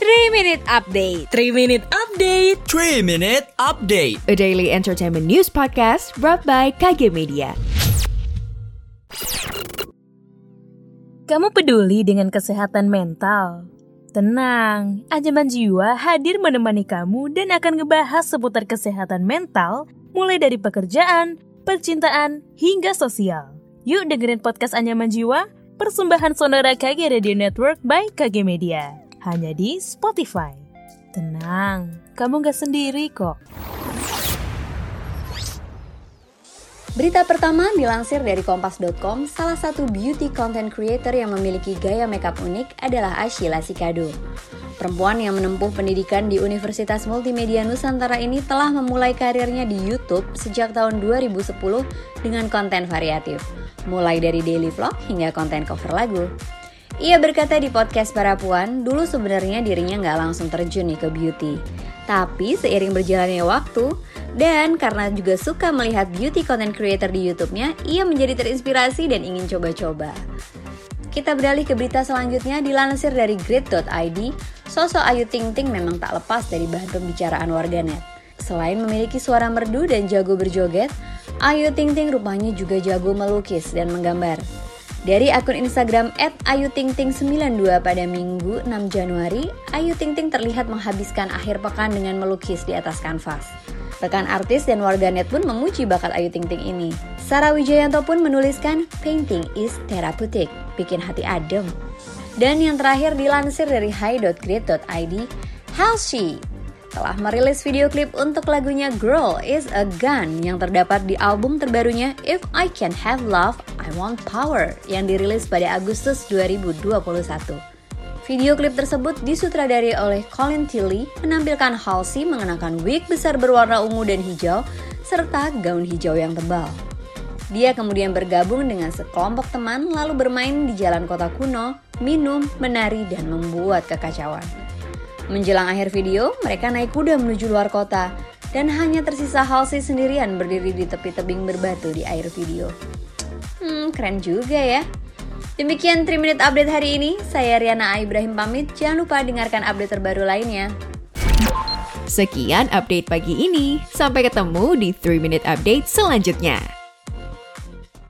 3 Minute Update. 3 Minute Update. 3 Minute Update. A daily entertainment news podcast brought by KG Media. Kamu peduli dengan kesehatan mental? Tenang, Anjaman Jiwa hadir menemani kamu dan akan ngebahas seputar kesehatan mental mulai dari pekerjaan, percintaan, hingga sosial. Yuk dengerin podcast Anjaman Jiwa, persembahan Sonora KG Radio Network by KG Media hanya di Spotify. Tenang, kamu gak sendiri kok. Berita pertama dilansir dari kompas.com, salah satu beauty content creator yang memiliki gaya makeup unik adalah Ashila Sikado. Perempuan yang menempuh pendidikan di Universitas Multimedia Nusantara ini telah memulai karirnya di YouTube sejak tahun 2010 dengan konten variatif, mulai dari daily vlog hingga konten cover lagu. Ia berkata di podcast para puan, dulu sebenarnya dirinya nggak langsung terjun nih ke beauty. Tapi seiring berjalannya waktu, dan karena juga suka melihat beauty content creator di YouTube-nya, ia menjadi terinspirasi dan ingin coba-coba. Kita beralih ke berita selanjutnya dilansir dari grid.id, sosok Ayu Ting Ting memang tak lepas dari bahan pembicaraan warganet. Selain memiliki suara merdu dan jago berjoget, Ayu Ting Ting rupanya juga jago melukis dan menggambar. Dari akun Instagram @ayutingting92 pada Minggu 6 Januari, Ayu Ting Ting terlihat menghabiskan akhir pekan dengan melukis di atas kanvas. Rekan artis dan warganet pun memuji bakat Ayu Ting Ting ini. Sarah Wijayanto pun menuliskan, Painting is therapeutic, bikin hati adem. Dan yang terakhir dilansir dari hi.grid.id, Halsey telah merilis video klip untuk lagunya Girl is a Gun yang terdapat di album terbarunya If I Can Have Love, I Want Power yang dirilis pada Agustus 2021. Video klip tersebut disutradari oleh Colin Tilley menampilkan Halsey mengenakan wig besar berwarna ungu dan hijau serta gaun hijau yang tebal. Dia kemudian bergabung dengan sekelompok teman lalu bermain di jalan kota kuno, minum, menari, dan membuat kekacauan. Menjelang akhir video, mereka naik kuda menuju luar kota dan hanya tersisa Halsey sendirian berdiri di tepi tebing berbatu di air video. Hmm, keren juga ya. Demikian 3 Minute Update hari ini. Saya Riana Ibrahim pamit. Jangan lupa dengarkan update terbaru lainnya. Sekian update pagi ini. Sampai ketemu di 3 Minute Update selanjutnya.